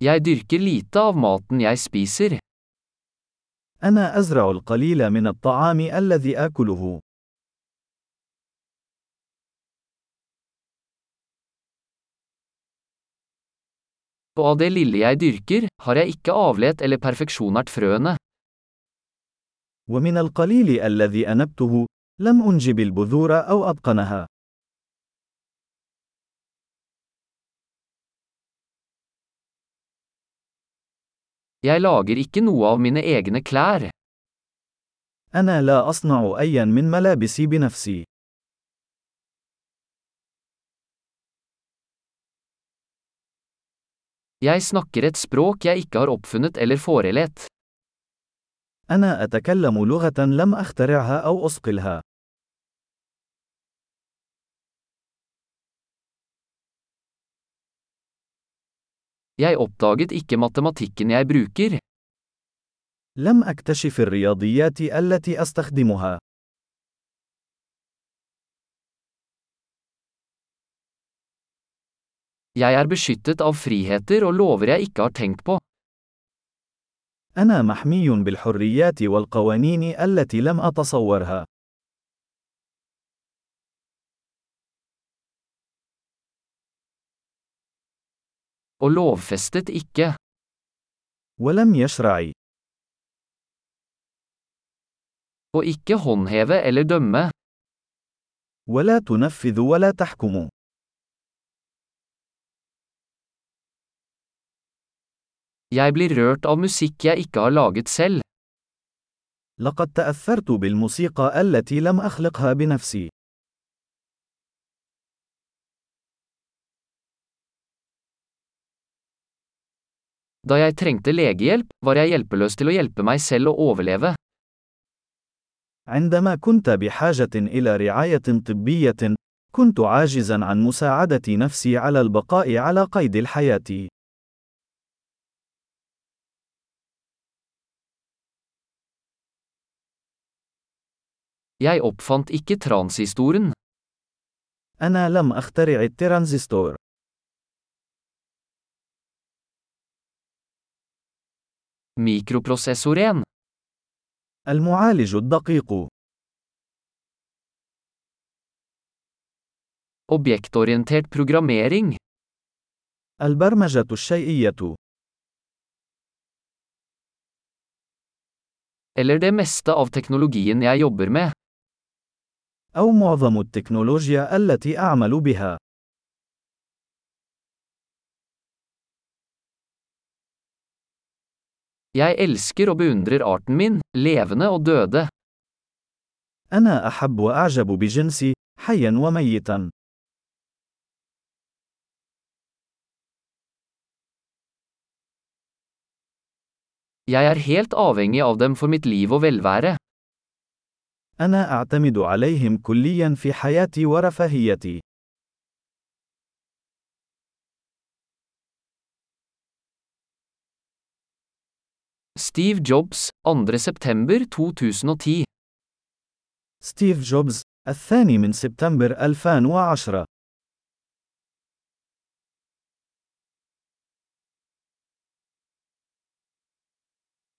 Jeg dyrker lite av maten jeg spiser. أنا أزرع القليل من الطعام الذي آكله. Og av det lille jeg dyrker, har jeg ikke avlet eller perfeksjonert frøene. ومن القليل الذي أنبته، لم أنجب البذور أو أتقنها. Jeg lager ikke noe av mine egne klær. أنا لا أصنع أيا من ملابسي بنفسي. Jeg snakker et språk jeg ikke har oppfunnet eller forelet. أنا أتكلم لغة لم أخترعها أو أصقلها. Jeg oppdaget ikke matematikken jeg bruker. لم أكتشف الرياضيات التي أستخدمها. Jeg er beskyttet av friheter og lover jeg ikke har tenkt på. أنا محمي بالحريات والقوانين التي لم أتصورها. Og lovfestet ikke. ولم يشرع. Og ikke håndheve eller dømme. ولا تنفذ ولا تحكم. Jeg blir rørt av musikk jeg ikke har laget selv. لقد تأثرت بالموسيقى التي لم أخلقها بنفسي. Da jeg trengte legehjelp, var jeg hjelpeløs til å hjelpe meg selv å overleve. عندما كنت بحاجة إلى رعاية طبية، كنت عاجزا عن مساعدة نفسي على البقاء على قيد الحياة. أنا لم أخترع الترانزستور. Mikroprosessoren. المعالج الدقيق. Objektorientert programmering. البرمجة الشيئية. Eller det meste av teknologien jeg jobber med. أو معظم التكنولوجيا التي أعمل بها. Jeg elsker og beundrer arten min, levende og døde. أنا أحب وأعجب بجنسي، حيا وميتا. Jeg er helt avhengig av dem for mitt liv og velvære. أنا أعتمد عليهم كليا في حياتي ورفاهيتي. Steve Jobs, 2. september 2010 ستيف جوبز، الثاني من سبتمبر 2010